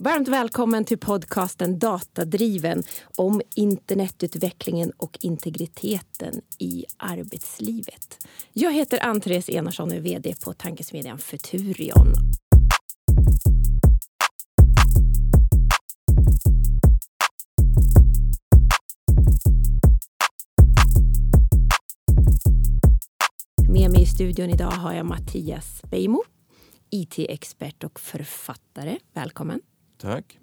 Varmt välkommen till podcasten Datadriven om internetutvecklingen och integriteten i arbetslivet. Jag heter Ann-Therese Enarsson och är vd på tankesmedjan Futurion. Med mig i studion idag har jag Mattias Beijmo, IT-expert och författare. Välkommen. Tack.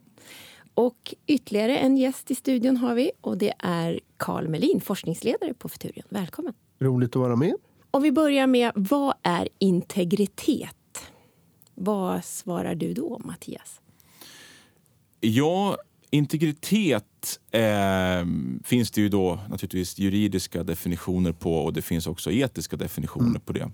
Och ytterligare en gäst i studion har vi och det är Carl Melin, forskningsledare på Futurion. Välkommen. Roligt att vara med. Om vi börjar med, vad är integritet? Vad svarar du då, Mattias? Ja, integritet eh, finns det ju då naturligtvis juridiska definitioner på och det finns också etiska definitioner mm. på det.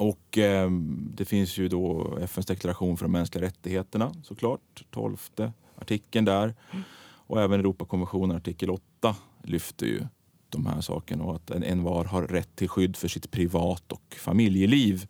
Och eh, det finns ju då FNs deklaration för de mänskliga rättigheterna såklart, tolfte artikeln där. Och även Europakonventionen artikel 8 lyfter ju de här sakerna. Och att en, en var har rätt till skydd för sitt privat och familjeliv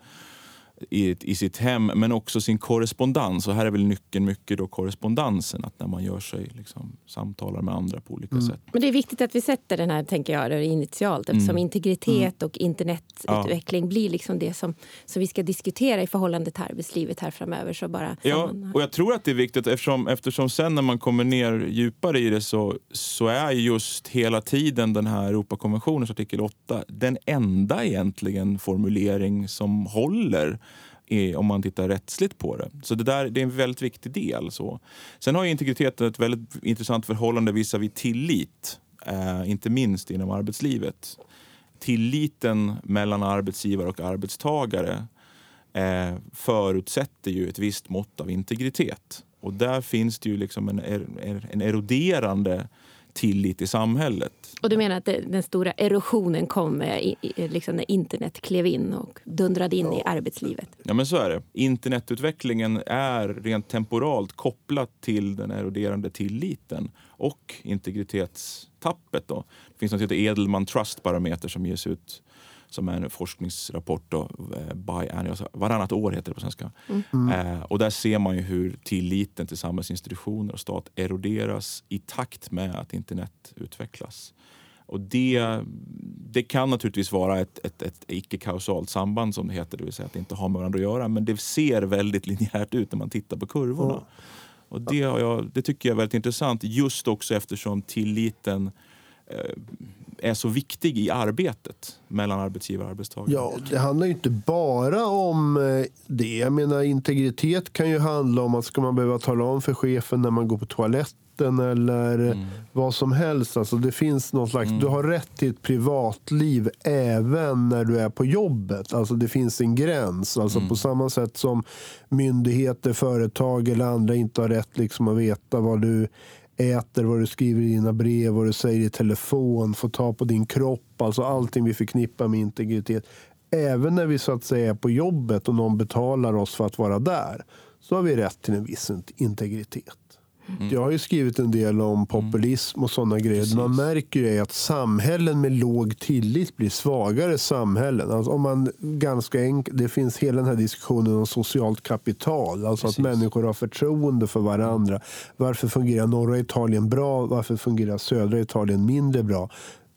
i, i sitt hem, men också sin korrespondens. Och här är väl nyckeln mycket då korrespondensen, att när man gör sig liksom, samtalar med andra på olika mm. sätt. Men det är viktigt att vi sätter den här, tänker jag, initialt eftersom mm. integritet mm. och internetutveckling ja. blir liksom det som, som vi ska diskutera i förhållande till arbetslivet här framöver. Så bara ja, och jag tror att det är viktigt eftersom, eftersom sen när man kommer ner djupare i det så, så är just hela tiden den här Europakonventionens artikel 8 den enda egentligen formulering som håller Eh, om man tittar rättsligt på det. Så det, där, det är en väldigt viktig del. Så. Sen har integriteten ett väldigt intressant förhållande visavi tillit, eh, inte minst inom arbetslivet. Tilliten mellan arbetsgivare och arbetstagare eh, förutsätter ju ett visst mått av integritet. Och där finns det ju liksom en, en eroderande tillit i samhället. Och du menar att den stora erosionen kom i, i, liksom när internet klev in och dundrade in ja. i arbetslivet? Ja, men så är det. Internetutvecklingen är rent temporalt kopplat till den eroderande tilliten och integritetstappet. Då. Det finns något som heter Edelman Trust Barometer som ges ut som är en forskningsrapport då, eh, by varannat år heter det på svenska. Mm. Eh, och där ser man ju hur tilliten till samhällsinstitutioner och stat eroderas i takt med att internet utvecklas. Och det, det kan naturligtvis vara ett, ett, ett icke-kausalt samband som det heter, det vill säga att det inte har med varandra att göra. Men det ser väldigt linjärt ut när man tittar på kurvorna. Mm. Och det, jag, det tycker jag är väldigt intressant just också eftersom tilliten Eh, är så viktig i arbetet mellan arbetsgivare och arbetstagare. Ja, det handlar ju inte bara om eh, det. Jag menar, integritet kan ju handla om att ska man behöva tala om för chefen när man går på toaletten eller mm. vad som helst. Alltså det finns någon slags, mm. Du har rätt till ett privatliv även när du är på jobbet. Alltså det finns en gräns. Alltså mm. På samma sätt som myndigheter, företag eller andra inte har rätt liksom att veta vad du äter, vad du skriver i dina brev, vad du säger i telefon, får ta på din kropp. Alltså allting vi förknippar med integritet. Även när vi så att säga är på jobbet och någon betalar oss för att vara där så har vi rätt till en viss integritet. Mm. Jag har ju skrivit en del om populism och sådana grejer. Precis. Man märker ju att samhällen med låg tillit blir svagare samhällen. Alltså om man ganska enkelt, det finns hela den här diskussionen om socialt kapital. Alltså Precis. att människor har förtroende för varandra. Varför fungerar norra Italien bra? Varför fungerar södra Italien mindre bra?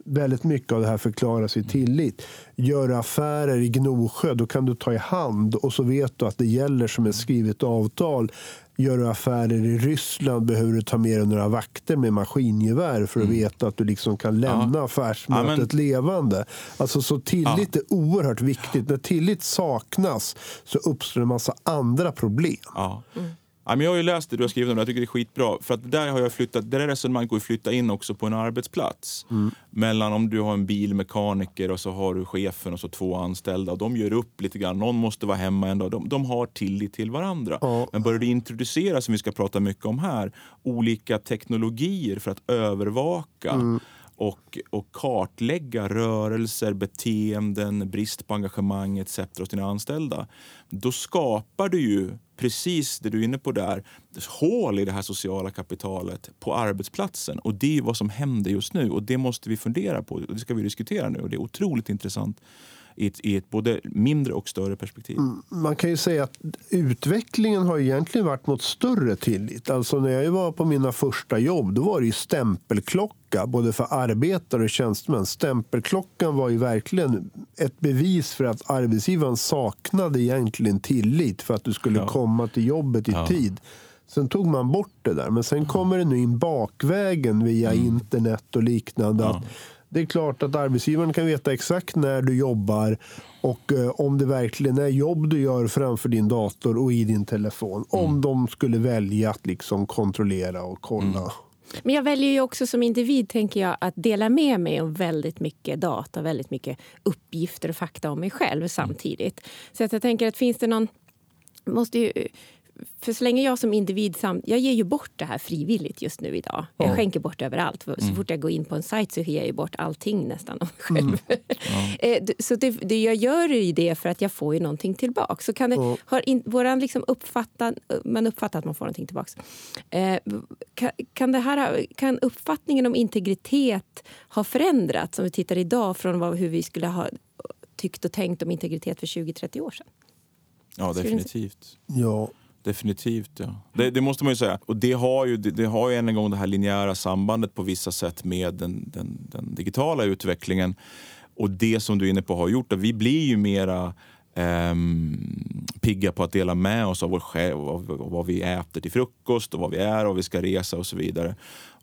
Väldigt mycket av det här förklaras i tillit. Gör affärer i Gnosjö, då kan du ta i hand och så vet du att det gäller som ett skrivet avtal. Gör du affärer i Ryssland behöver du ta med dig några vakter med maskingevär för att mm. veta att du liksom kan lämna ja. affärsmötet ja, men... levande. Alltså, så tillit ja. är oerhört viktigt. När tillit saknas så uppstår en massa andra problem. Ja. Mm. Ja, men jag har ju läst det du har skrivit om det. Jag tycker det är skitbra. För att där har jag flyttat, det där resonemanget går att flytta in också på en arbetsplats. Mm. Mellan om du har en bilmekaniker och så har du chefen och så två anställda. De gör upp lite grann. Någon måste vara hemma en dag. De, de har tillit till varandra. Ja. Men börjar du introducera, som vi ska prata mycket om här, olika teknologier för att övervaka mm och, och kartlägga rörelser, beteenden, brist på engagemang etc. hos dina anställda. Då skapar du ju precis det du är inne på där, hål i det här sociala kapitalet på arbetsplatsen. Och det är vad som händer just nu. Och det måste vi fundera på. Och det ska vi diskutera nu. Och det är otroligt intressant i ett, i ett både mindre och större perspektiv. Mm, man kan ju säga att utvecklingen har egentligen varit mot större tillit. Alltså när jag var på mina första jobb då var det ju stämpelklocka både för arbetare och tjänstemän. Stämpelklockan var ju verkligen ett bevis för att arbetsgivaren saknade egentligen tillit för att du skulle ja. komma till jobbet i ja. tid. Sen tog man bort det där. Men sen kommer det nu in bakvägen via mm. internet och liknande. Ja. Det är klart att arbetsgivaren kan veta exakt när du jobbar och eh, om det verkligen är jobb du gör framför din dator och i din telefon. Mm. Om de skulle välja att liksom kontrollera och kolla. Mm. Men jag väljer ju också som individ tänker jag, att dela med mig om väldigt mycket data, väldigt mycket uppgifter och fakta om mig själv samtidigt. Så att jag tänker att finns det någon måste ju för så länge jag som individ... Samt, jag ger ju bort det här frivilligt just nu idag. Jag ja. skänker bort överallt. Så mm. fort jag går in på en sajt så ger jag ju bort allting nästan om mig själv. Mm. Ja. Eh, så det, det, jag gör ju det för att jag får ju någonting tillbaka. Så kan det, ja. har in, våran liksom uppfattan, man uppfattar att man får någonting tillbaka. Eh, kan, kan, det här, kan uppfattningen om integritet ha förändrats om vi tittar idag från vad, hur vi skulle ha tyckt och tänkt om integritet för 20-30 år sedan? Ja, definitivt. Ja, Definitivt, ja. Det, det, måste man ju säga. Och det har ju, det, det, har ju än en gång det här linjära sambandet på vissa sätt med den, den, den, digitala utvecklingen. Och det som du är inne på har gjort att vi blir ju mera um, pigga på att dela med oss av vår själ, av, av vad vi äter till frukost och vad vi är och vi ska resa och så vidare.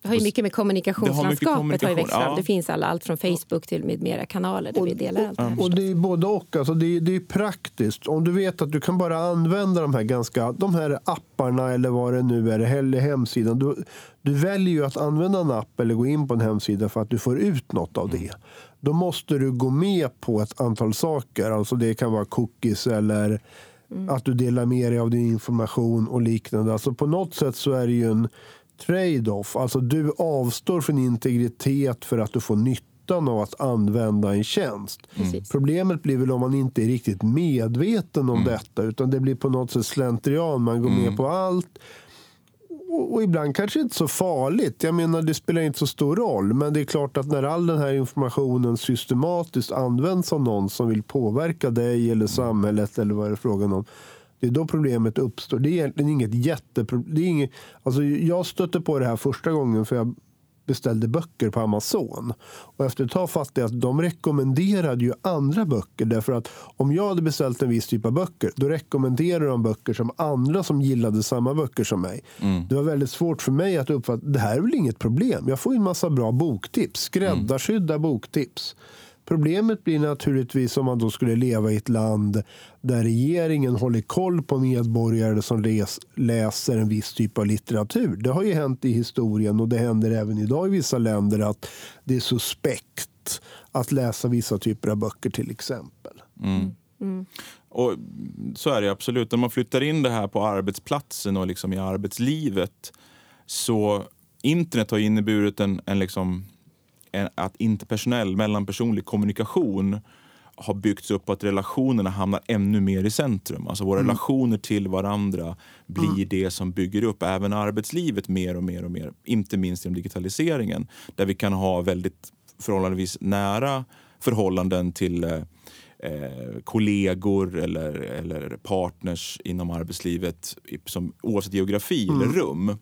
Det har ju mycket med kommunikationslandskapet har, kommunikation, har växt fram. Ja. Det finns alla, allt från Facebook till med mera kanaler där och, vi delar allt det här. Och det är både och. Alltså det, är, det är praktiskt. Om du vet att du kan bara använda de här, ganska, de här apparna eller vad det nu är, eller hemsidan. Du, du väljer ju att använda en app eller gå in på en hemsida för att du får ut något av det. Då måste du gå med på ett antal saker. Alltså det kan vara cookies eller mm. att du delar med dig av din information och liknande. Alltså på något sätt så är det ju en trade-off. Alltså du avstår från integritet för att du får nyttan av att använda en tjänst. Mm. Problemet blir väl om man inte är riktigt medveten om mm. detta utan det blir på något sätt slentrian. Man går mm. med på allt. Och, och, ibland kanske inte så farligt. Jag menar det spelar inte så stor roll. Men det är klart att när all den här informationen systematiskt används av någon som vill påverka dig eller samhället eller vad det är frågan om det är då problemet uppstår. Det är egentligen inget jätteproblem. Alltså jag stötte på det här första gången för jag beställde böcker på Amazon. Och efter ett tag fattade jag att de rekommenderade ju andra böcker. Därför att om jag hade beställt en viss typ av böcker då rekommenderade de böcker som andra som gillade samma böcker som mig. Mm. Det var väldigt svårt för mig att uppfatta det här är väl inget problem. Jag får en massa bra boktips. Skräddarsydda mm. boktips. Problemet blir naturligtvis om man då skulle leva i ett land där regeringen håller koll på medborgare som läser en viss typ av litteratur. Det har ju hänt i historien och det händer även idag i vissa länder att det är suspekt att läsa vissa typer av böcker till exempel. Mm. Mm. Och Så är det absolut. När man flyttar in det här på arbetsplatsen och liksom i arbetslivet så internet har inneburit en, en liksom att interpersonell, mellanpersonlig kommunikation har byggts upp och att relationerna hamnar ännu mer i centrum. Alltså våra mm. relationer till varandra blir mm. det som bygger upp även arbetslivet mer och mer och mer. Inte minst genom digitaliseringen där vi kan ha väldigt förhållandevis nära förhållanden till eh, eh kollegor eller, eller partners inom arbetslivet som, oavsett geografi mm. eller rum.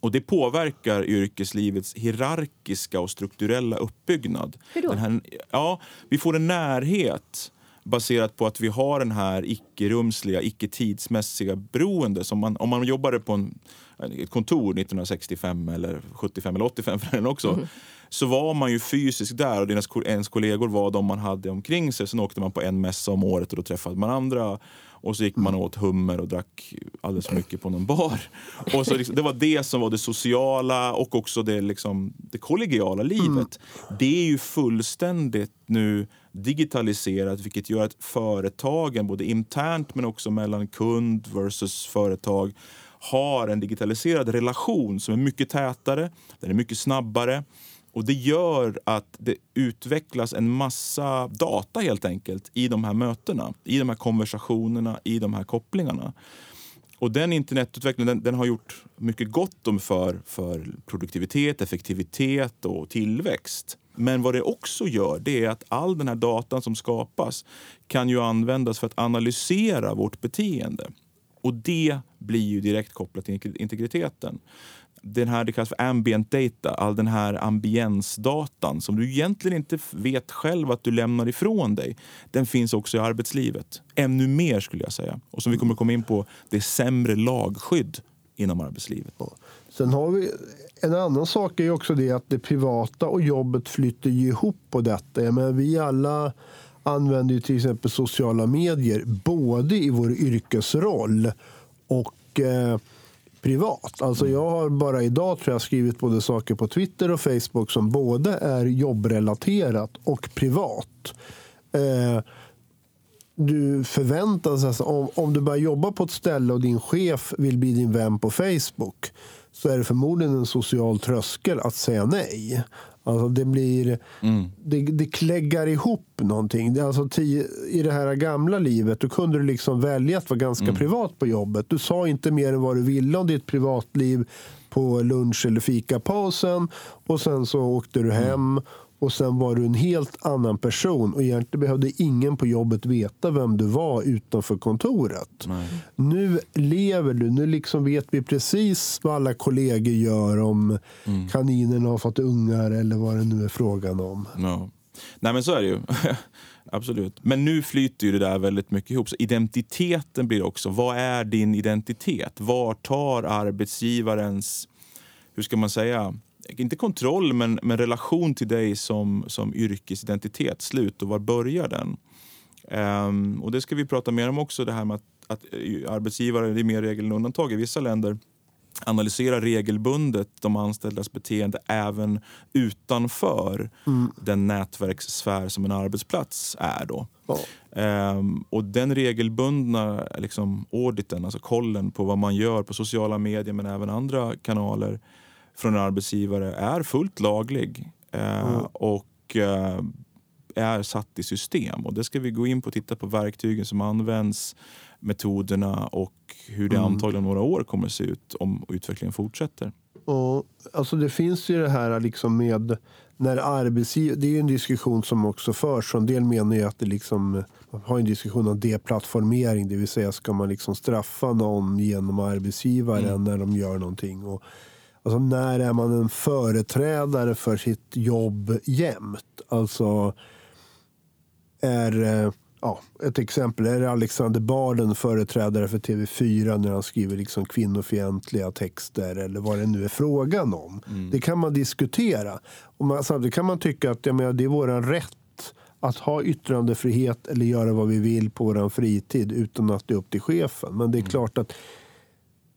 Och det påverkar yrkeslivets hierarkiska och strukturella uppbyggnad. Hur då? Här, ja, vi får en närhet baserat på att vi har den här icke-rumsliga, icke-tidsmässiga beroende. Som man, om man jobbade på en, ett kontor 1965, eller 75 eller 85 för den också mm. Så var man ju fysiskt där och ens kollegor var de man hade omkring sig. Sen åkte man på en mässa om året och då träffade man andra. Och så gick man åt hummer och drack alldeles för mycket på någon bar. Och så liksom, det var det som var det sociala och också det, liksom, det kollegiala livet. Mm. Det är ju fullständigt nu digitaliserat vilket gör att företagen, både internt men också mellan kund versus företag har en digitaliserad relation som är mycket tätare, den är mycket snabbare och Det gör att det utvecklas en massa data helt enkelt i de här mötena, i de här konversationerna, i de här kopplingarna. Och den internetutvecklingen den, den har gjort mycket gott om för, för produktivitet, effektivitet och tillväxt. Men vad det också gör det är att all den här datan som skapas kan ju användas för att analysera vårt beteende. Och det blir ju direkt kopplat till integriteten. Den här, det kallas för ambient data, all den här ambiensdatan som du egentligen inte vet själv att du lämnar ifrån dig. Den finns också i arbetslivet. Ännu mer skulle jag säga. Och som vi kommer komma in på, det är sämre lagskydd inom arbetslivet. Sen har vi en annan sak är också det att det privata och jobbet flyter ihop på detta. Men vi alla använder ju till exempel sociala medier både i vår yrkesroll och eh, privat. Alltså jag har bara idag tror jag skrivit både saker på Twitter och Facebook som både är jobbrelaterat och privat. Eh, du förväntas, alltså, om, om du börjar jobba på ett ställe och din chef vill bli din vän på Facebook så är det förmodligen en social tröskel att säga nej. Alltså det blir, mm. det, det kläggar ihop någonting. Alltså tio, I det här gamla livet då kunde du liksom välja att vara ganska mm. privat på jobbet. Du sa inte mer än vad du ville om ditt privatliv på lunch eller fikapausen. Och sen så åkte du mm. hem. Och sen var du en helt annan person och egentligen behövde ingen på jobbet veta vem du var utanför kontoret. Nej. Nu lever du, nu liksom vet vi precis vad alla kollegor gör om mm. kaninerna har fått ungar eller vad det nu är frågan om. No. Nej men så är det ju. Absolut. Men nu flyter ju det där väldigt mycket ihop. Så identiteten blir också, vad är din identitet? Var tar arbetsgivarens, hur ska man säga, inte kontroll, men, men relation till dig som, som yrkesidentitet slut och var börjar den? Um, och det ska vi prata mer om också, det här med att, att eh, arbetsgivare, det är mer regel än undantag i vissa länder, analyserar regelbundet de anställdas beteende även utanför mm. den nätverkssfär som en arbetsplats är. Då. Oh. Um, och den regelbundna liksom, auditen, alltså kollen på vad man gör på sociala medier men även andra kanaler från en arbetsgivare är fullt laglig eh, mm. och eh, är satt i system. Och det ska vi gå in på och titta på verktygen som används, metoderna och hur det mm. antagligen några år kommer att se ut om utvecklingen fortsätter. Och, alltså det finns ju det här liksom med när arbetsgivare, det är en diskussion som också förs. En del menar ju att det liksom, man har en diskussion om deplattformering, det vill säga ska man liksom straffa någon genom arbetsgivaren mm. när de gör någonting. Och Alltså när är man en företrädare för sitt jobb jämt? Alltså är, eh, ja, ett exempel, är Alexander Bard en företrädare för TV4 när han skriver liksom kvinnofientliga texter eller vad det nu är frågan om? Mm. Det kan man diskutera. Och man, samtidigt kan man tycka att ja, men det är vår rätt att ha yttrandefrihet eller göra vad vi vill på vår fritid utan att det är upp till chefen. Men det är mm. klart att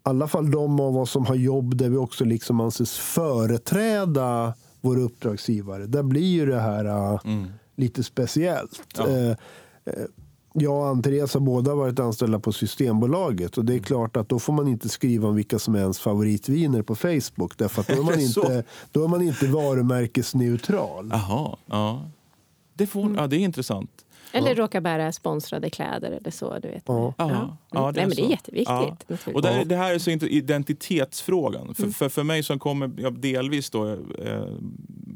alla fall de av oss som har jobb där vi också liksom anses företräda våra uppdragsgivare. Där blir ju det här äh, mm. lite speciellt. Ja. Eh, eh, jag och Andreas har båda varit anställda på Systembolaget och det är mm. klart att då får man inte skriva om vilka som är ens favoritviner på Facebook därför att då är man inte, då är man inte varumärkesneutral. Jaha, ja. Det, får, mm. ja, det är intressant. Eller ja. råkar bära sponsrade kläder eller så. Du vet. Ja. Ja. ja. ja det, Nej, men det är jätteviktigt. Ja. Och det, det, här är så identitetsfrågan. För, mm. för, för mig som kommer ja, delvis då, eh,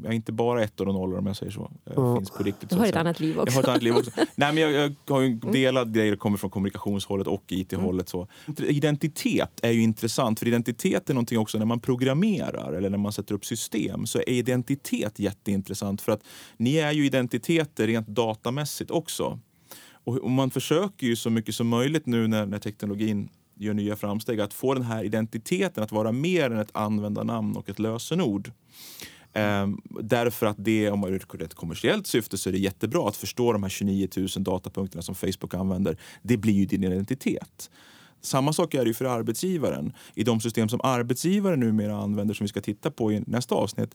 jag är inte bara ettor och nollor om jag säger så. Jag finns på riktigt, du har ett annat liv också. Jag har ett annat liv också. Nej, men jag, jag har ju mm. delad grejer kommer från kommunikationshållet och IT-hållet. Mm. Identitet är ju intressant, för identitet är någonting också när man programmerar eller när man sätter upp system så är identitet jätteintressant för att ni är ju identiteter rent datamässigt också också. Och, man försöker ju så mycket som möjligt nu när, när teknologin gör nya framsteg att få den här identiteten att vara mer än ett användarnamn och ett lösenord. Ehm, därför att det, om man ur ett kommersiellt syfte så är det jättebra att förstå de här 29 000 datapunkterna som Facebook använder. Det blir ju din identitet. Samma sak är det för arbetsgivaren. I de system som arbetsgivaren numera använder, som vi ska titta på i nästa avsnitt.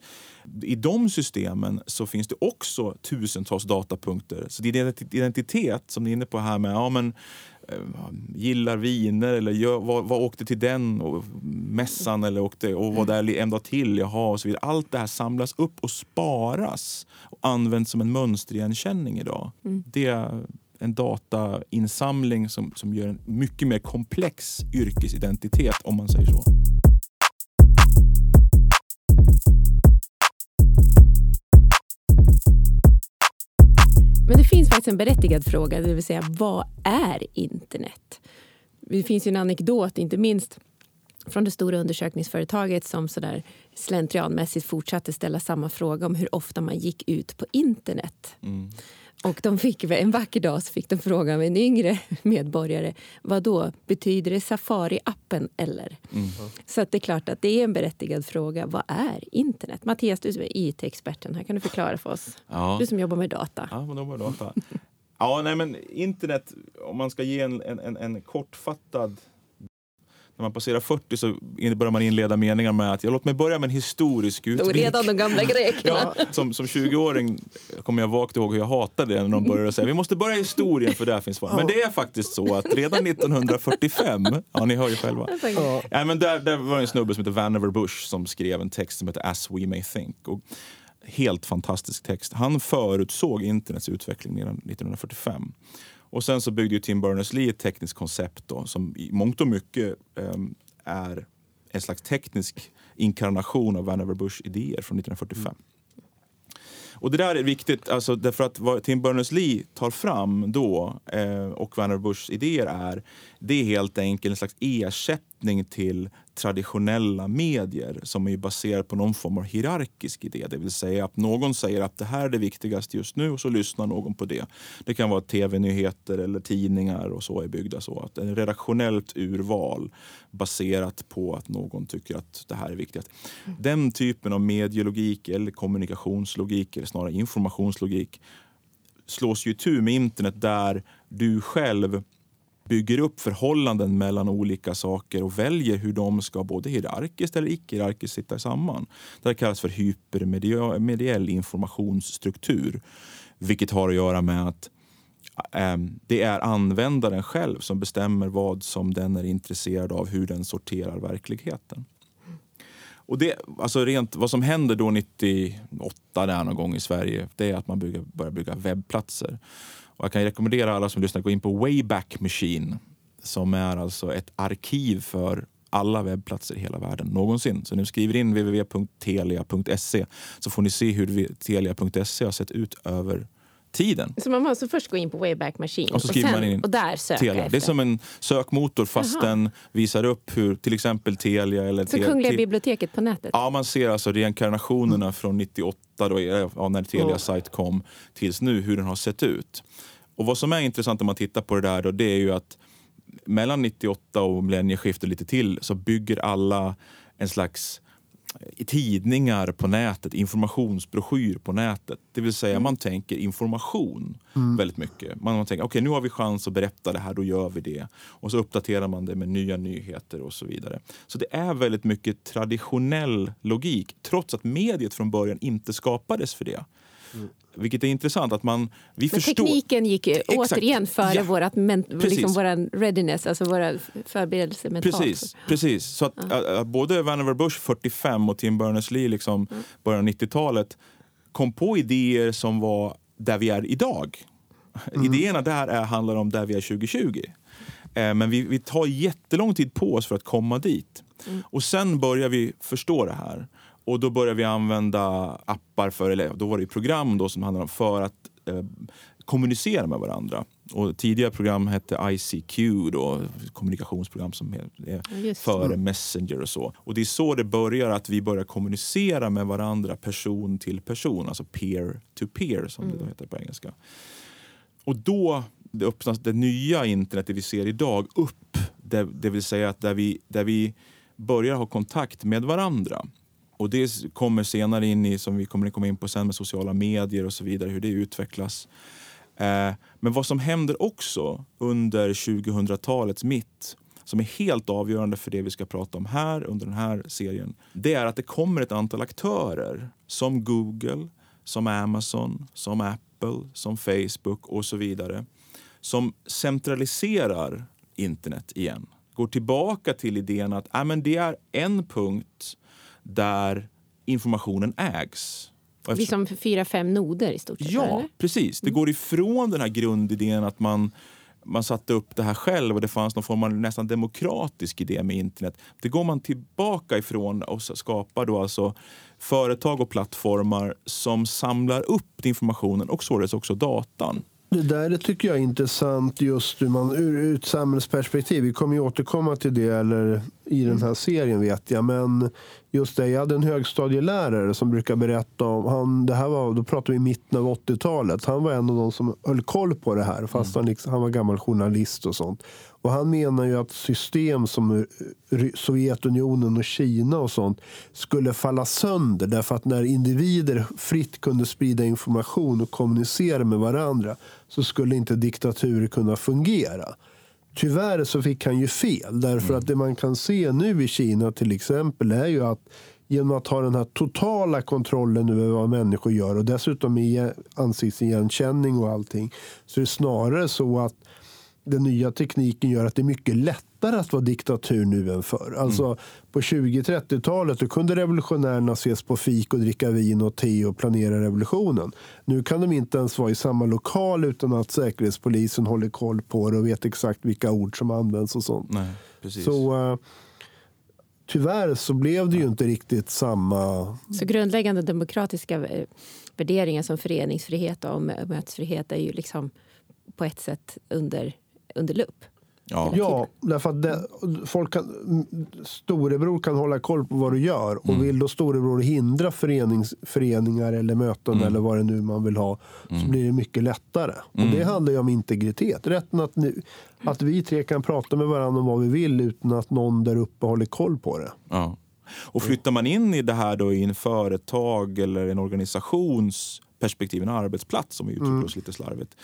I de systemen så finns det också tusentals datapunkter. Så din identitet, som ni är inne på här med, ja men eh, gillar viner eller vad, vad åkte till den och, mässan eller åkte, och var där en dag till. Jaha, och så vidare. Allt det här samlas upp och sparas och används som en mönsterigenkänning idag. Mm. Det en datainsamling som, som gör en mycket mer komplex yrkesidentitet om man säger så. faktiskt en berättigad fråga, det vill säga vad är internet? Det finns ju en anekdot, inte minst från det stora undersökningsföretaget som sådär slentrianmässigt fortsatte ställa samma fråga om hur ofta man gick ut på internet. Mm. Och de fick, en vacker dag så fick de fråga av en yngre medborgare vad då betyder det Safari-appen eller? Mm. Så att det är klart att det är en berättigad fråga. Vad är internet? Mattias, du som är IT-experten, här kan du förklara för oss. Ja. Du som jobbar med data. Ja, man jobbar med data. ja, nej, men internet, om man ska ge en, en, en kortfattad när man passerar 40 så börjar man inleda meningar med att ja, låt mig börja med en historisk utblick. Redan de gamla grekerna. ja, som, som 20-åring kommer jag vakt ihåg hur jag hatade det när de började säga vi måste börja historien för där finns svar. Men det är faktiskt så att redan 1945, ja ni hör ju själva. Ja. Ja, men där, där var en snubbe som heter Vannevar Bush som skrev en text som heter As We May Think. Och helt fantastisk text. Han förutsåg internets utveckling redan 1945. Och sen så byggde ju Tim Berners-Lee ett tekniskt koncept då, som i mångt och mycket um, är en slags teknisk inkarnation av Vannevar Bush idéer från 1945. Mm. Och det där är viktigt, alltså, därför att vad Tim Berners-Lee tar fram då eh, och Vannevar Bushs idéer är, det är helt enkelt en slags ersättning till traditionella medier som är baserad på någon form av hierarkisk idé. Det vill säga att någon säger att det här är det viktigaste just nu och så lyssnar någon på det. Det kan vara tv-nyheter eller tidningar och så är byggda så. Att en redaktionellt urval baserat på att någon tycker att det här är viktigast. Den typen av medielogik eller kommunikationslogik eller snarare informationslogik slås ju tur med internet där du själv bygger upp förhållanden mellan olika saker och väljer hur de ska både hierarkiskt eller icke-hierarkiskt sitta samman. Det kallas för hypermediell informationsstruktur. Vilket har att göra med att äh, det är användaren själv som bestämmer vad som den är intresserad av, hur den sorterar verkligheten. Och det, alltså rent, vad som händer då 98 där någon gång i Sverige, det är att man bygger, börjar bygga webbplatser. Och jag kan rekommendera alla som lyssnar att gå in på Wayback Machine som är alltså ett arkiv för alla webbplatser i hela världen någonsin. Så nu skriver in www.telia.se så får ni se hur telia.se har sett ut över tiden. Så man måste först gå in på Wayback Machine och, så skriver och, sen, man in och där söka Telia. Efter. Det är som en sökmotor fast Aha. den visar upp hur till exempel Telia eller... Så Kungliga biblioteket på nätet? Ja, man ser alltså reinkarnationerna mm. från 98 då, ja, när Telia oh. sajt kom tills nu, hur den har sett ut. Och vad som är intressant om man tittar på det där då, det är ju att mellan 98 och millennieskiftet lite till så bygger alla en slags i tidningar på nätet, informationsbroschyr på nätet. Det vill säga mm. man tänker information mm. väldigt mycket. Man, man tänker okej okay, nu har vi chans att berätta det här, då gör vi det. Och så uppdaterar man det med nya nyheter och så vidare. Så det är väldigt mycket traditionell logik trots att mediet från början inte skapades för det. Mm. Vilket är intressant. att man, vi Men förstår... Tekniken gick återigen före ja. vårat, men, liksom våran readiness, alltså våra förberedelser mentalt. Precis. precis. Så att, ja. både Vannevar Bush 45 och Tim Berners-Lee liksom, mm. början av 90-talet kom på idéer som var där vi är idag. Mm. Idéerna där är, handlar om där vi är 2020. Eh, men vi, vi tar jättelång tid på oss för att komma dit. Mm. Och sen börjar vi förstå det här. Och då började vi använda appar, för, eller då var det program då som handlade om för att eh, kommunicera med varandra. Och tidigare program hette ICQ, då, kommunikationsprogram som är före Messenger och så. Och det är så det börjar, att vi börjar kommunicera med varandra person till person, alltså peer to peer som mm. det heter på engelska. Och då det öppnas det nya internet, det vi ser idag, upp. Det, det vill säga att där vi, där vi börjar ha kontakt med varandra. Och det kommer senare in i, som vi kommer komma in på sen med sociala medier och så vidare, hur det utvecklas. Eh, men vad som händer också under 2000-talets mitt som är helt avgörande för det vi ska prata om här under den här serien. Det är att det kommer ett antal aktörer som Google, som Amazon, som Apple, som Facebook och så vidare som centraliserar internet igen. Går tillbaka till idén att äh, men det är en punkt där informationen ägs. Eftersom... Vi som fyra, fem noder i stort sett? Ja, eller? precis. Det mm. går ifrån den här grundidén att man, man satte upp det här själv och det fanns någon form av nästan demokratisk idé med internet. Det går man tillbaka ifrån och skapar då alltså företag och plattformar som samlar upp informationen och således också datan. Det där tycker jag är intressant just ur, man, ur, ur ett samhällsperspektiv. Vi kommer ju återkomma till det eller, i den här serien vet jag. Men just det, jag hade en högstadielärare som brukar berätta om, han, det här var, då pratar vi mitten av 80-talet. Han var en av de som höll koll på det här fast mm. han, liksom, han var gammal journalist och sånt. Och han menar ju att system som Sovjetunionen och Kina och sånt skulle falla sönder därför att när individer fritt kunde sprida information och kommunicera med varandra så skulle inte diktaturer kunna fungera. Tyvärr så fick han ju fel därför mm. att det man kan se nu i Kina till exempel är ju att genom att ha den här totala kontrollen över vad människor gör och dessutom i ansiktsigenkänning och allting så är det snarare så att den nya tekniken gör att det är mycket lättare att vara diktatur nu än förr. Alltså, mm. På 20-30-talet kunde revolutionärerna ses på fik och dricka vin och te och planera revolutionen. Nu kan de inte ens vara i samma lokal utan att säkerhetspolisen håller koll på det och vet exakt vilka ord som används och sånt. Nej, precis. Så uh, tyvärr så blev det ju inte riktigt samma... Så grundläggande demokratiska eh, värderingar som föreningsfrihet och mötesfrihet är ju liksom på ett sätt under under lupp. Ja, ja därför att det, folk kan, storebror kan hålla koll på vad du gör. Och mm. vill då storebror hindra förenings, föreningar eller möten mm. eller vad det nu man vill ha så mm. blir det mycket lättare. Och Det mm. handlar ju om integritet. Rätten att, nu, att vi tre kan prata med varandra om vad vi vill utan att någon där uppe håller koll på det. Ja. Och flyttar man in i det här då i en företag eller en organisations perspektiv, en arbetsplats som vi uttrycker mm. oss lite slarvigt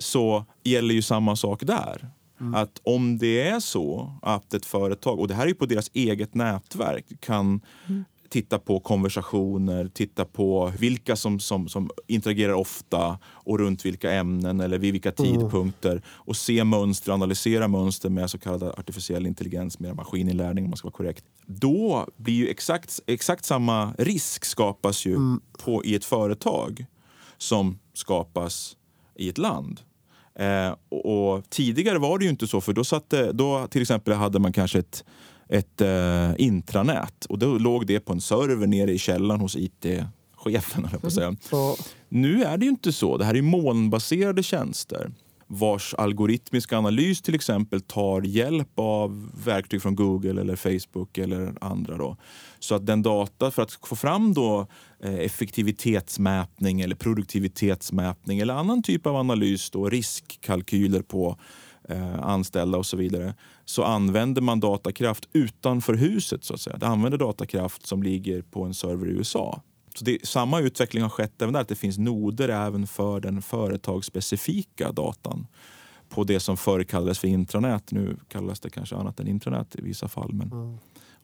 så gäller ju samma sak där. Mm. Att om det är så att ett företag, och det här är ju på deras eget nätverk, kan mm. titta på konversationer, titta på vilka som, som, som interagerar ofta och runt vilka ämnen eller vid vilka mm. tidpunkter och se mönster, analysera mönster med så kallad artificiell intelligens, mer maskininlärning om man ska vara korrekt. Då blir ju exakt, exakt samma risk skapas ju mm. på, i ett företag som skapas i ett land. Eh, och, och, tidigare var det ju inte så, för då, satte, då till exempel hade man kanske ett, ett eh, intranät och då låg det på en server nere i källaren hos. På att säga. Mm. Nu är det ju inte så. Det här är molnbaserade tjänster vars algoritmiska analys till exempel tar hjälp av verktyg från Google eller Facebook eller andra. Då. Så att den data, för att få fram då eh, effektivitetsmätning eller produktivitetsmätning eller annan typ av analys, då, riskkalkyler på eh, anställda och så vidare, så använder man datakraft utanför huset. så att säga. Det använder datakraft som ligger på en server i USA. Så det, samma utveckling har skett även där, att det finns noder även för den företagsspecifika datan på det som förr kallades för intranät. Nu kallas det kanske annat än intranät i vissa fall. Men... Mm.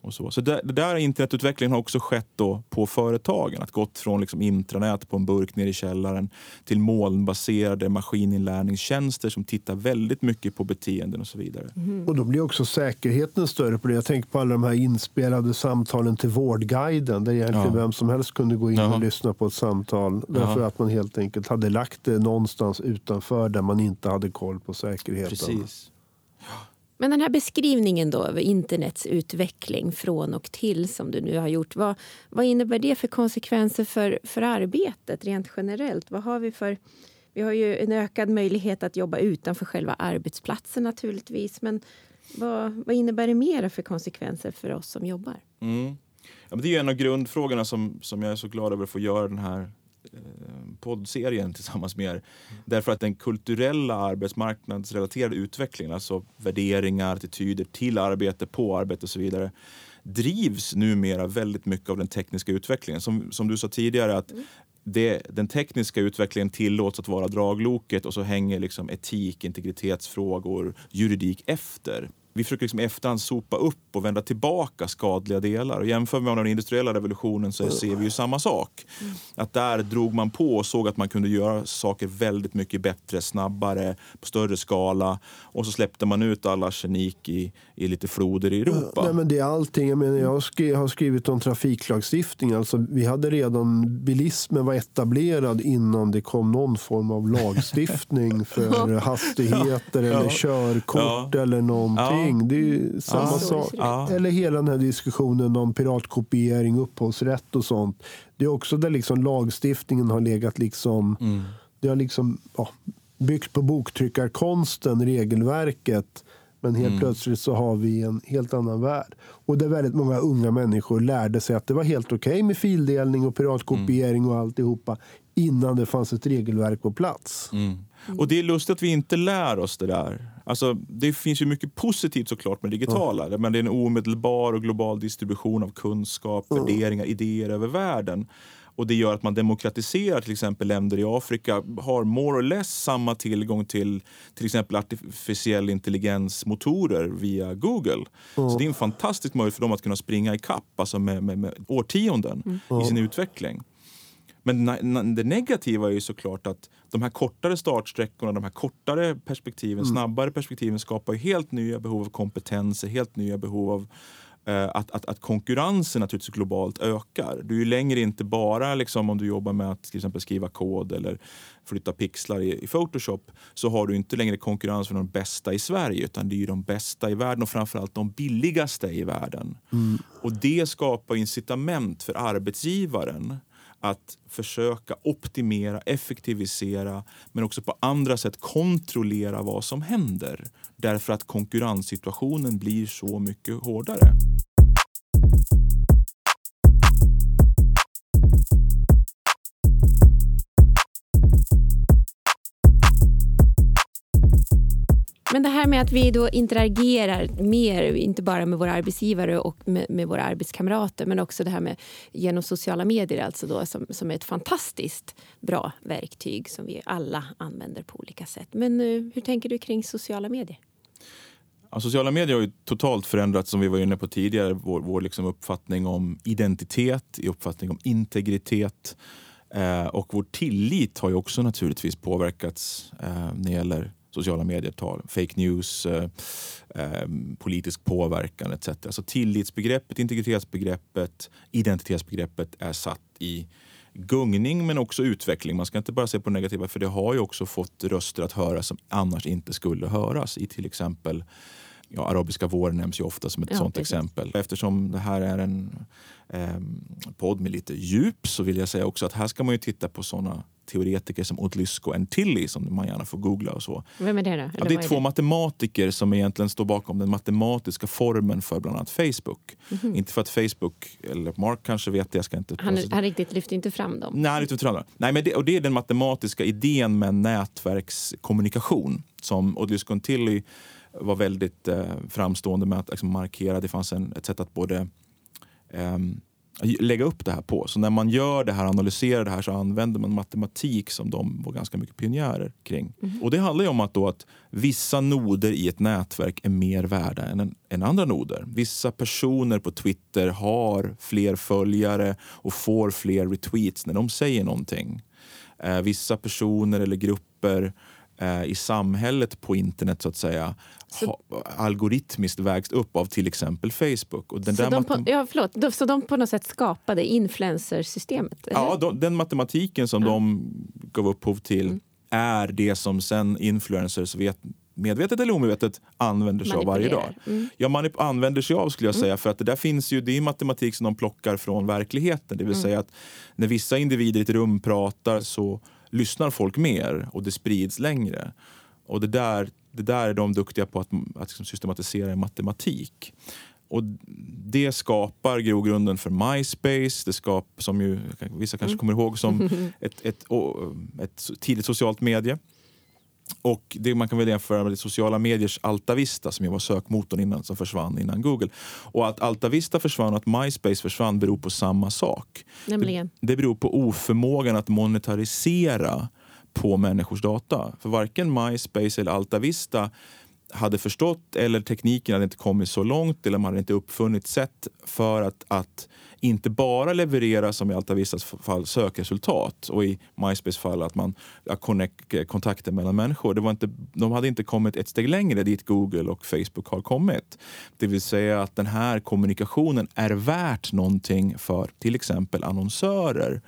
Och så så det, det där internetutvecklingen har också skett då på företagen. Att gått från liksom intranät på en burk nere i källaren till molnbaserade maskininlärningstjänster som tittar väldigt mycket på beteenden och så vidare. Mm. Och då blir också säkerheten större på det. Jag tänker på alla de här inspelade samtalen till Vårdguiden där egentligen ja. vem som helst kunde gå in Jaha. och lyssna på ett samtal. Därför Jaha. att man helt enkelt hade lagt det någonstans utanför där man inte hade koll på säkerheten. Precis. Men den här beskrivningen då av internets utveckling från och till som du nu har gjort. Vad, vad innebär det för konsekvenser för, för arbetet rent generellt? Vad har vi för... Vi har ju en ökad möjlighet att jobba utanför själva arbetsplatsen naturligtvis. Men vad, vad innebär det mer för konsekvenser för oss som jobbar? Mm. Ja, det är en av grundfrågorna som, som jag är så glad över att få göra den här poddserien tillsammans med er. Därför att den kulturella arbetsmarknadsrelaterade utvecklingen, alltså värderingar, attityder till arbete, på arbete och så vidare drivs numera väldigt mycket av den tekniska utvecklingen. Som, som du sa tidigare, att det, den tekniska utvecklingen tillåts att vara dragloket och så hänger liksom etik, integritetsfrågor, juridik efter vi försöker liksom efterhand sopa upp och vända tillbaka skadliga delar. Och jämför med den industriella revolutionen så ser vi ju samma sak. Att där drog man på och såg att man kunde göra saker väldigt mycket bättre, snabbare, på större skala. Och så släppte man ut all arsenik i, i lite floder i Europa. Nej, men det är allting. Jag, menar, jag har skrivit om trafiklagstiftning. Alltså, vi hade redan, bilismen var etablerad innan det kom någon form av lagstiftning för hastigheter eller ja. körkort ja. eller någonting någonting. Det är samma ja, sak. Ja. Eller hela den här diskussionen om piratkopiering, upphovsrätt och sånt. Det är också där liksom lagstiftningen har legat liksom... Mm. Det har liksom ja, byggt på boktryckarkonsten, regelverket. Men helt Mm. plötsligt så har vi en helt annan värld. Och där väldigt många unga människor lärde sig att det var helt okej med fildelning och piratkopiering och alltihopa innan det fanns ett regelverk på plats. Mm. Och det är lustigt att vi inte lär oss det där. Alltså, det finns ju mycket positivt såklart med digitala. Men det är en omedelbar och global distribution av kunskap, värderingar, idéer över världen. Och det gör att man demokratiserar till exempel länder i Afrika har more or less samma tillgång till till exempel artificiell intelligensmotorer via Google. Så det är en fantastisk möjlighet för dem att kunna springa i kapp alltså med, med, med årtionden i sin utveckling. Men det negativa är ju såklart att de här kortare startsträckorna, de här kortare perspektiven, snabbare perspektiven skapar helt nya behov av kompetenser, helt nya behov av eh, att, att, att konkurrensen naturligtvis globalt ökar. Du är ju längre inte bara liksom, om du jobbar med att till exempel skriva kod eller flytta pixlar i, i Photoshop så har du inte längre konkurrens med de bästa i Sverige utan det är ju de bästa i världen och framförallt de billigaste i världen. Och det skapar incitament för arbetsgivaren att försöka optimera, effektivisera men också på andra sätt kontrollera vad som händer. Därför att konkurrenssituationen blir så mycket hårdare. Men det här med att vi då interagerar mer, inte bara med våra arbetsgivare och med, med våra arbetskamrater men också det här med genom sociala medier alltså då, som, som är ett fantastiskt bra verktyg som vi alla använder på olika sätt. Men eh, hur tänker du kring sociala medier? Ja, sociala medier har ju totalt förändrats, som vi var inne på tidigare, vår, vår liksom uppfattning om identitet, i uppfattning om integritet. Eh, och vår tillit har ju också naturligtvis påverkats eh, när det gäller sociala medier, tal, fake news, eh, eh, politisk påverkan etc. Så tillitsbegreppet, integritetsbegreppet, identitetsbegreppet är satt i gungning men också utveckling. Man ska inte bara se på det negativa för det har ju också fått röster att höras som annars inte skulle höras i till exempel Ja, arabiska våren nämns ju ofta som ett Ja, sånt precis. exempel. Eftersom det här är en eh, podd med lite djup så vill jag säga också att här ska man ju titta på såna teoretiker som Odlyzko Tilly som man gärna får googla och så. Vem är det då? Eller Ja, det vad är två matematiker som egentligen står bakom den matematiska formen för bland annat Facebook. Inte för att Facebook, eller Mark kanske vet det, jag ska inte... Han, han riktigt lyfter inte fram dem. Nej, det, tror jag inte. Nej men det, och det är den matematiska idén med nätverkskommunikation som Odlyzko Tilly var väldigt eh, framstående med att liksom, markera. Det fanns en, ett sätt att både ehm, lägga upp det här på. Så när man gör det här, analyserar det här så använder man matematik som de var ganska mycket pionjärer kring. Och det handlar ju om att, då att vissa noder i ett nätverk är mer värda än, en- än andra noder. Vissa personer på Twitter har fler följare och får fler retweets när de säger någonting. Eh, vissa personer eller grupper eh, i samhället på internet så att säga ha, algoritmiskt vägs upp av till exempel Facebook. Och den Så där de, på, ja, förlåt, de, så de på något sätt skapade influencersystemet? eller? Ja, de, den matematiken som de gav upphov till Mm. är det som sen influencers vet, medvetet eller omedvetet använder sig av varje dag. Mm. Ja, man använder sig av skulle jag säga för att det där finns ju, det är matematik som de plockar från verkligheten. Det Mm. vill säga att när vissa individer i ett rum pratar så lyssnar folk mer och det sprids längre. Och det där, det där är de duktiga på att, att liksom systematisera i matematik. Och det skapar grogrunden för MySpace, det skap, som ju vissa kanske kommer ihåg som ett, ett, å- ett tidigt socialt medie. Och det man kan väl jämföra med sociala mediers Altavista som ju var sökmotorn innan, som försvann innan Google. Och att Altavista försvann och att MySpace försvann beror på samma sak. Nämligen? Det, det beror på oförmågan att monetarisera på människors data. För varken MySpace eller Altavista hade förstått eller tekniken hade inte kommit så långt eller man hade inte uppfunnit sätt för att, att inte bara leverera som i Altavistas fall sökresultat och i MySpace fall att man connect, kontakter mellan människor. Det var inte, de hade inte kommit ett steg längre dit Google och Facebook har kommit. Det vill säga att den här kommunikationen är värt någonting för till exempel annonsörer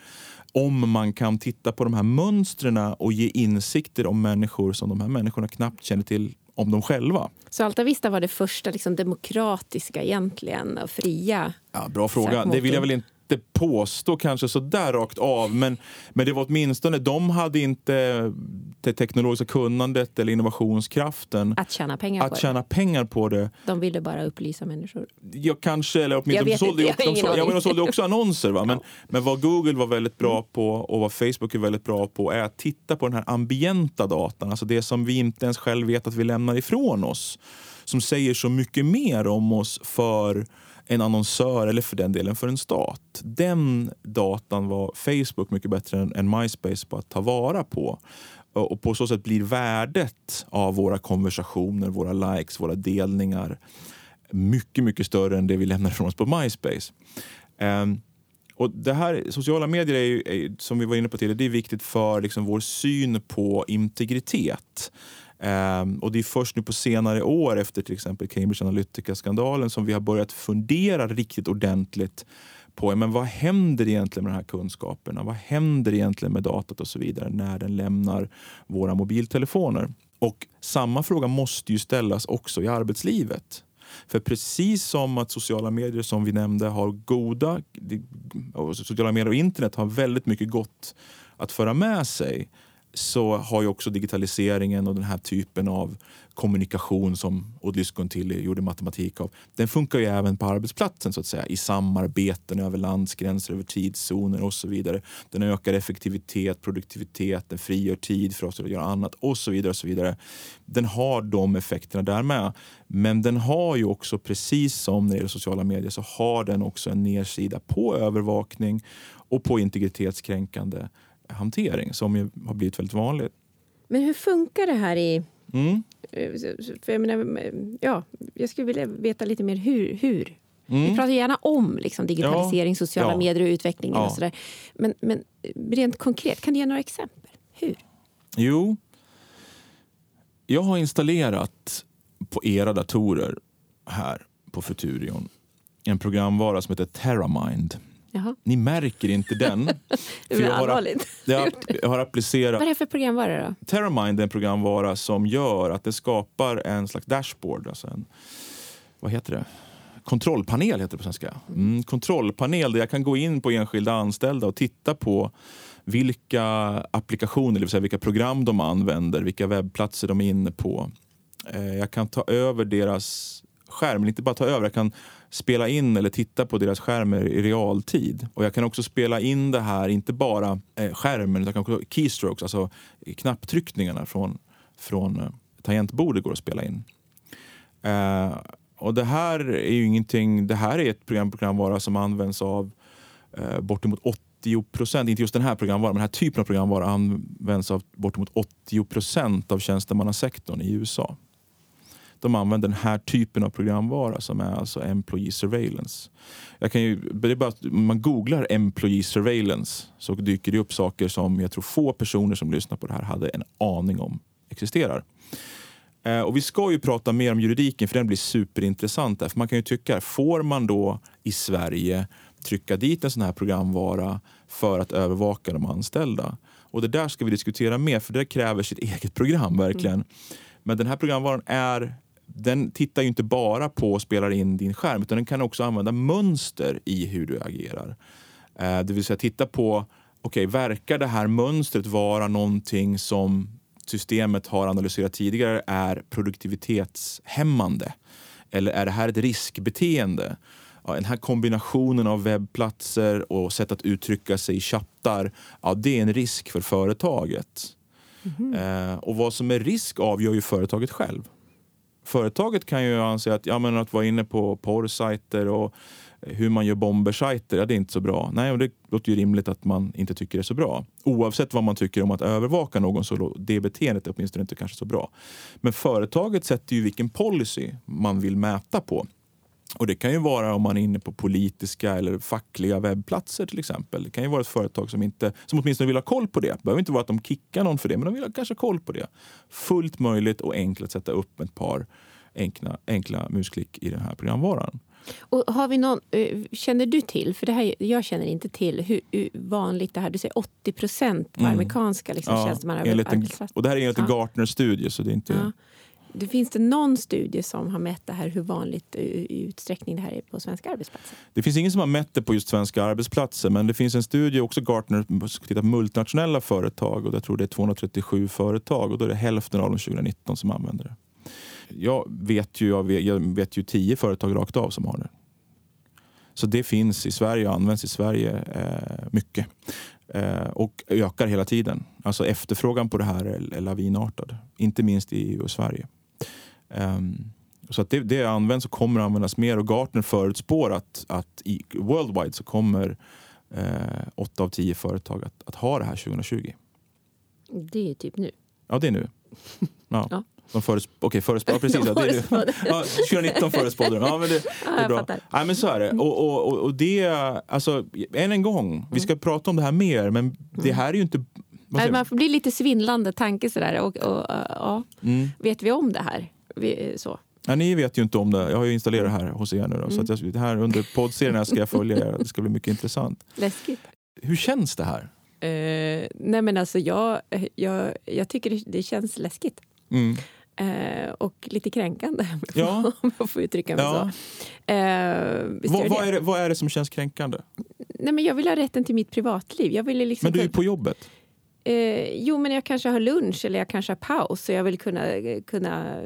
om man kan titta på de här mönstren och ge insikter om människor som de här människorna knappt känner till om dem själva. Så Alta Vista var det första liksom, demokratiska egentligen och fria? Ja, bra fråga. Det vill jag väl inte inte påstå kanske så där rakt av, men, men det var åtminstone, de hade inte det teknologiska kunnandet eller innovationskraften Att tjäna pengar att på tjäna pengar på det. det. De ville bara upplysa människor. Ja, kanske, eller Jag åtminstone vet de sålde, inte, jag de, ingen ja, men de sålde också annonser. Va? Men, men vad Google var väldigt bra på och vad Facebook är väldigt bra på är att titta på den här ambienta datan, alltså det som vi inte ens själv vet att vi lämnar ifrån oss. Som säger så mycket mer om oss för en annonsör eller för den delen för en stat. Den datan var Facebook mycket bättre än, än MySpace på att ta vara på. Och på så sätt blir värdet av våra konversationer, våra likes, våra delningar mycket, mycket större än det vi lämnar från oss på MySpace. Um, och det här, sociala medier är, ju, är som vi var inne på tidigare, det är viktigt för liksom vår syn på integritet. Ehm, och det är först nu på senare år efter till exempel Cambridge Analytica-skandalen som vi har börjat fundera riktigt ordentligt på men vad händer egentligen med de här kunskaperna? Vad händer egentligen med datat och så vidare när den lämnar våra mobiltelefoner? Och samma fråga måste ju ställas också i arbetslivet. För precis som att sociala medier som vi nämnde har goda, sociala medier och internet har väldigt mycket gott att föra med sig så har ju också digitaliseringen och den här typen av kommunikation som Odlyskon till gjorde matematik av. Den funkar ju även på arbetsplatsen så att säga i samarbeten över landsgränser, över tidszoner och så vidare. Den ökar effektivitet, produktivitet, den frigör tid för oss att göra annat och så vidare. och så vidare. Den har de effekterna där med. Men den har ju också, precis som när det gäller sociala medier, så har den också en nedsida på övervakning och på integritetskränkande hantering som har blivit väldigt vanligt. Men hur funkar det här i... Mm. eh, För jag, menar, ja, jag skulle vilja veta lite mer hur. hur. Vi Mm. pratar gärna om liksom, digitalisering, sociala Ja. medier och utvecklingen. Ja. och sådär. Men, men rent konkret, kan du ge några exempel? Hur? Jo, jag har installerat på era datorer här på Futurion en programvara som heter Terramind. Jaha. Ni märker inte den. För jag har, allvarligt. jag, jag har applicerat Vad är det för programvara då? Terramind är en programvara som gör att det skapar en slags dashboard. Alltså en, vad heter det? Kontrollpanel heter det på svenska. Mm, kontrollpanel där jag kan gå in på enskilda anställda och titta på vilka applikationer, det vill säga vilka program de använder, vilka webbplatser de är inne på. Eh, Jag kan ta över deras skärm, men inte bara ta över, jag kan spela in eller titta på deras skärmar i realtid. Och jag kan också spela in det här, inte bara eh, skärmen, utan också keystrokes, alltså knapptryckningarna från, från eh, tangentbordet går att spela in. Eh, och det här är ju ingenting, det här är ett program, programvara som används av eh, bortemot 80 procent, inte just den här programvaran, men den här typen av programvara används av bortemot 80 procent av tjänstemannasektorn i USA. De använder den här typen av programvara som är alltså employee surveillance. Jag kan ju, det är bara man googlar employee surveillance så dyker det upp saker som jag tror få personer som lyssnar på det här hade en aning om existerar. Eh, Och vi ska ju prata mer om juridiken för den blir superintressant. Där. För man kan ju tycka, får man då i Sverige trycka dit en sån här programvara för att övervaka de anställda? Och det där ska vi diskutera mer för det kräver sitt eget program verkligen. Men den här programvaran är den tittar ju inte bara på och spelar in din skärm utan den kan också använda mönster i hur du agerar. Eh, det vill säga titta på, okej, verkar det här mönstret vara någonting som systemet har analyserat tidigare är produktivitetshämmande? Eller är det här ett riskbeteende? Ja, den här kombinationen av webbplatser och sätt att uttrycka sig i chattar, ja, det är en risk för företaget. Eh, och vad som är risk avgör ju företaget själv. Företaget kan ju anse att, ja, men att vara inne på porrsajter och eh, hur man gör bombersajter, ja, det är inte så bra. Nej, och det låter ju rimligt att man inte tycker det är så bra. Oavsett vad man tycker om att övervaka någon så är det beteendet är åtminstone inte kanske så bra. Men företaget sätter ju vilken policy man vill mäta på. Och Det kan ju vara om man är inne på politiska eller fackliga webbplatser till exempel. Det kan ju vara ett företag som, inte, som åtminstone vill ha koll på det. Det behöver inte vara att de kickar någon för det, men de vill ha kanske koll på det. Fullt möjligt och enkelt att sätta upp ett par enkla, enkla musklick i den här programvaran. Och har vi någon, eh, känner du till, för det här, jag känner inte till hur, hur vanligt det här, du säger 80 procent på Mm. amerikanska liksom, Ja, tjänstemanna enligt en, arbetsplatser. och det här är enligt en Ja. Gartner-studie så det är inte... Ja det, finns det någon studie som har mätt det här, hur vanligt eh, i utsträckning det här är på svenska arbetsplatser? Det finns ingen som har mätt det på just svenska arbetsplatser men det finns en studie, också Gartner, som tittar på multinationella företag och jag tror det är 237 företag och då är det hälften av dem 2019 som använder det. Jag vet ju, jag vet, jag vet ju tio företag rakt av som har det. Så det finns i Sverige och används i Sverige eh, mycket. Eh, och ökar hela tiden. Alltså efterfrågan på det här är, är lavinartad. Inte minst i EU och Sverige. Um, så att det, det används och kommer att användas mer och Gartner förutspår att, att i worldwide så kommer eh, 8 av 10 företag att, att ha det här 2020. Det är typ nu. Ja, det är nu. Ja. Ja. De förutspår, okay, förutspår, ja, precis. Ja, det är, ja, 2019 förutspådde de. Ja, men det, det Ja, är jag bra. Nej, men så är det. Och, och, och, och det, alltså, än en gång, vi ska prata om det här mer, men det här är ju inte... man får bli lite svindlande tanke sådär. Och, och, ja. Mm. Vet vi om det här? Vi, så. Ja, ni vet ju inte om det. Jag har ju installerat det här hos er nu. Då, så att jag, det här under poddserien ska jag följa er. Det ska bli mycket intressant. Läskigt. Hur känns det här? Eh, nej men alltså jag, jag, jag tycker det, känns läskigt. Mm. Eh, och lite kränkande, Ja. om jag får uttrycka mig Ja. så. Eh, visst Vad, är det, vad är det som känns kränkande? Nej, men jag vill ha rätten till mitt privatliv. Jag vill liksom Men du är ju på jobbet. Eh, jo, men jag kanske har lunch eller jag kanske har paus. Så jag vill kunna, kunna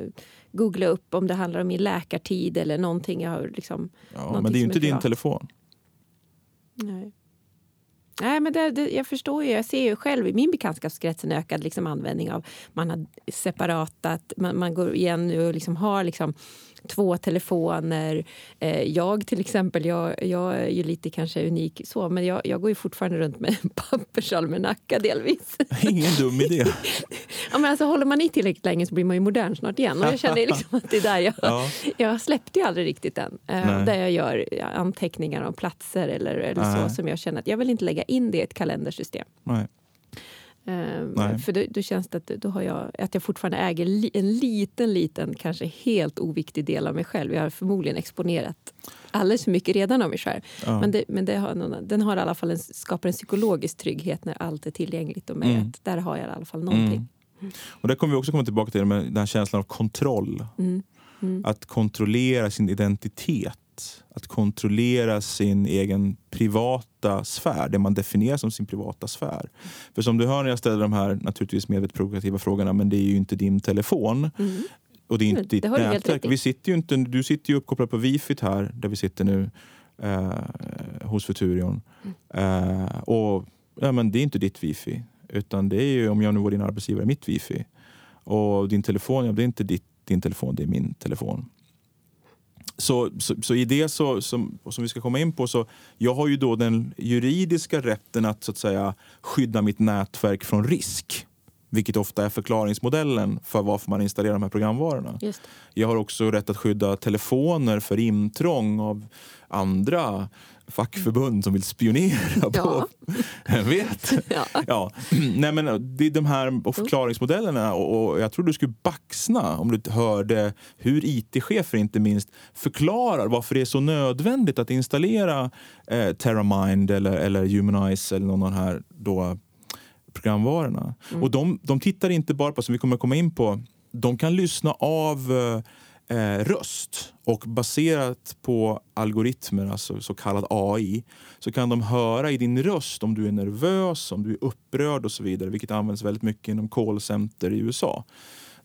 googla upp om det handlar om min läkartid eller någonting. Jag har liksom, Ja, men det är ju inte din telefon. nej. Nej, men det, det, jag förstår ju. Jag ser ju själv i min bekantskapskrets en ökad liksom, användning av... Man har separatat, man, man går igen nu och liksom har liksom, två telefoner. Eh, jag till exempel, jag, jag är ju lite kanske unik så, men jag, jag går ju fortfarande runt med en pappersalmanacka delvis. Ingen dum idé. Ja, men alltså, håller man i tillräckligt länge så blir man ju modern snart igen. Och jag känner liksom att det är där jag, Ja. jag släppte ju aldrig riktigt än. Eh, där jag gör anteckningar om platser eller, eller Nej. så som jag känner att jag vill inte lägga in det i ett kalendersystem. Nej. Eh, Nej. för då, då känns det att, då har jag, att jag fortfarande äger li, en liten, liten, kanske helt oviktig del av mig själv. Jag har förmodligen exponerat alldeles för mycket redan av mig själv. Ja. Men, det, men det har, någon- den har i alla fall en, skapar en psykologisk trygghet när allt är tillgängligt och med Mm. att där har jag i alla fall någonting. Mm. Och där kommer vi också komma tillbaka till med den här känslan av kontroll. Mm. Mm. Att kontrollera sin identitet. Att kontrollera sin egen privata sfär, det man definierar som sin privata sfär. För som du hör när jag ställer de här naturligtvis medvetet provokativa frågorna, men det är ju inte din telefon. Mm. Och det är inte Det ditt nätverk. Vi sitter ju inte, du sitter ju uppkopplad på wifi här, där vi sitter nu, eh, hos Futurion. Mm. Eh, och ja, men Det är inte ditt wifi, utan det är ju, om jag nu var din arbetsgivare, mitt wifi. Och din telefon, ja, det är inte ditt, din telefon, det är min telefon. Så, så, så i det så, som, som vi ska komma in på, så jag har ju då den juridiska rätten att, så att säga, skydda mitt nätverk från risk. Vilket ofta är förklaringsmodellen för varför man installerar de här programvarorna. Jag har också rätt att skydda telefoner för intrång av andra fackförbund som vill spionera på... Jag vet. Ja. Nej, men det är de här och förklaringsmodellerna och, och jag tror du skulle baxna om du hörde hur IT-chefer inte minst förklarar varför det är så nödvändigt att installera eh, Terramind eller, eller Humanize eller någon av de här då, programvarorna. Och de, de tittar inte bara på, som vi kommer komma in på, de kan lyssna av eh, eh, röst och baserat på algoritmer, alltså så kallad AI, så kan de höra i din röst om du är nervös, om du är upprörd och så vidare, vilket används väldigt mycket inom callcenter i USA.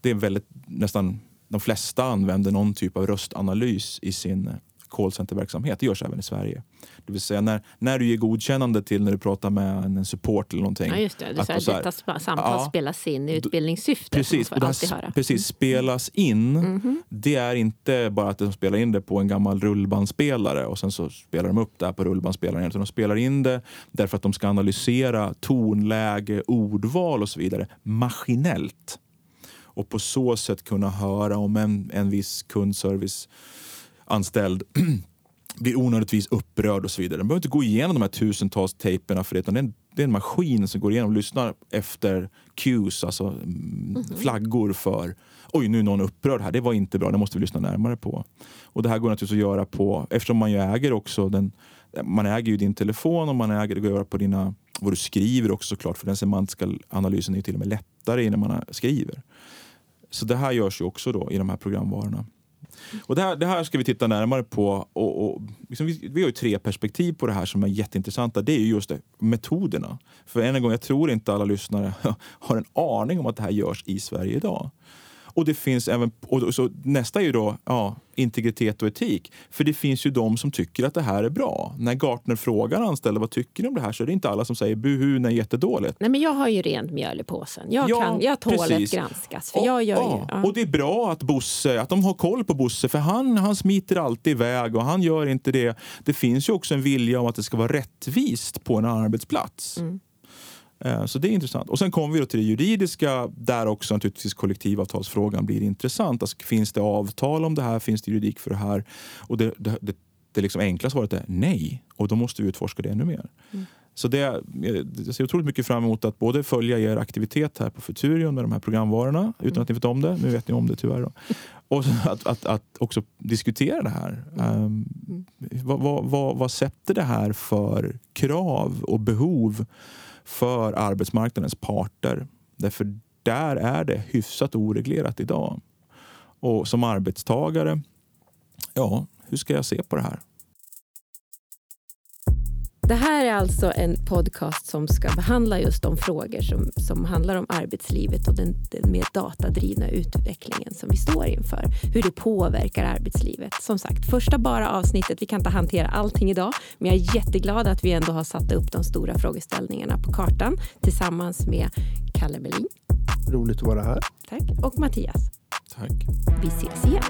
Det är väldigt, nästan de flesta använder någon typ av röstanalys i sin callcenterverksamhet. Det görs även i Sverige. Det vill säga när, när du ger godkännande till när du pratar med en support eller någonting. Ja, just det. är Att så här, detta samtal Ja. spelas in i utbildningssyfte. Precis, och det här höra. Mm. precis, spelas in. Mhm. Det är inte bara att de spelar in det på en gammal rullbandspelare och sen så spelar de upp det här på rullbandspelaren. Utan de spelar in det därför att de ska analysera tonläge, ordval och så vidare maskinellt. Och på så sätt kunna höra om en, en viss kundserviceanställd blir onödigtvis upprörd och så vidare. Den behöver inte gå igenom de här tusentals tejperna för det, utan det är, en, det är en maskin som går igenom och lyssnar efter cues, alltså mm, flaggor för oj nu är någon upprörd här, det var inte bra, det måste vi lyssna närmare på. Och det här går naturligtvis att göra på, eftersom man ju äger också den, man äger ju din telefon och man äger det går att göra på dina, vad du skriver också såklart, för den semantiska analysen är ju till och med lättare innan man skriver. Så det här görs ju också då i de här programvarorna. Och det, här, det här ska vi titta närmare på. Och, och liksom vi, vi har ju tre perspektiv på det här som är jätteintressanta. Det är ju just det, metoderna. För än en gång, jag tror inte alla lyssnare har en aning om att det här görs i Sverige idag. Och det finns även, och så nästa är ju då ja, integritet och etik. För det finns ju de som tycker att det här är bra. När Gartner frågar anställda vad tycker ni om det här så är det inte alla som säger buhu, nej jättedåligt. Nej men jag har ju rent mjöl i påsen. Jag, ja, kan, jag tål precis. att granskas. För och, jag gör ja. ju, ja. och det är bra att Bosse, att de har koll på Bosse för han, han smiter alltid iväg och han gör inte det. Det finns ju också en vilja om att det ska vara rättvist på en arbetsplats. Mm. Eh, så det är intressant. Och sen kommer vi då till det juridiska där också naturligtvis kollektivavtalsfrågan blir intressant. Alltså, finns det avtal om det här? Finns det juridik för det här? Och det, det, det, det liksom enkla svaret är nej. Och då måste vi utforska det ännu mer. Mm. Så det, jag ser otroligt mycket fram emot att både följa er aktivitet här på Futurion med de här programvarorna utan mm. att ni vet om det. Nu vet ni om det tyvärr. Då. Och att, att, att också diskutera det här. Um, vad, vad, vad, vad sätter det här för krav och behov för arbetsmarknadens parter. Därför där är det hyfsat oreglerat idag. Och som arbetstagare, ja, hur ska jag se på det här? Det här är alltså en podcast som ska behandla just de frågor som, som handlar om arbetslivet och den, den mer datadrivna utvecklingen som vi står inför. Hur det påverkar arbetslivet. Som sagt, första bara avsnittet. Vi kan inte hantera allting idag, men jag är jätteglad att vi ändå har satt upp de stora frågeställningarna på kartan tillsammans med Kalle Melin. Roligt att vara här. Tack. Och Mattias. Tack. Vi ses igen.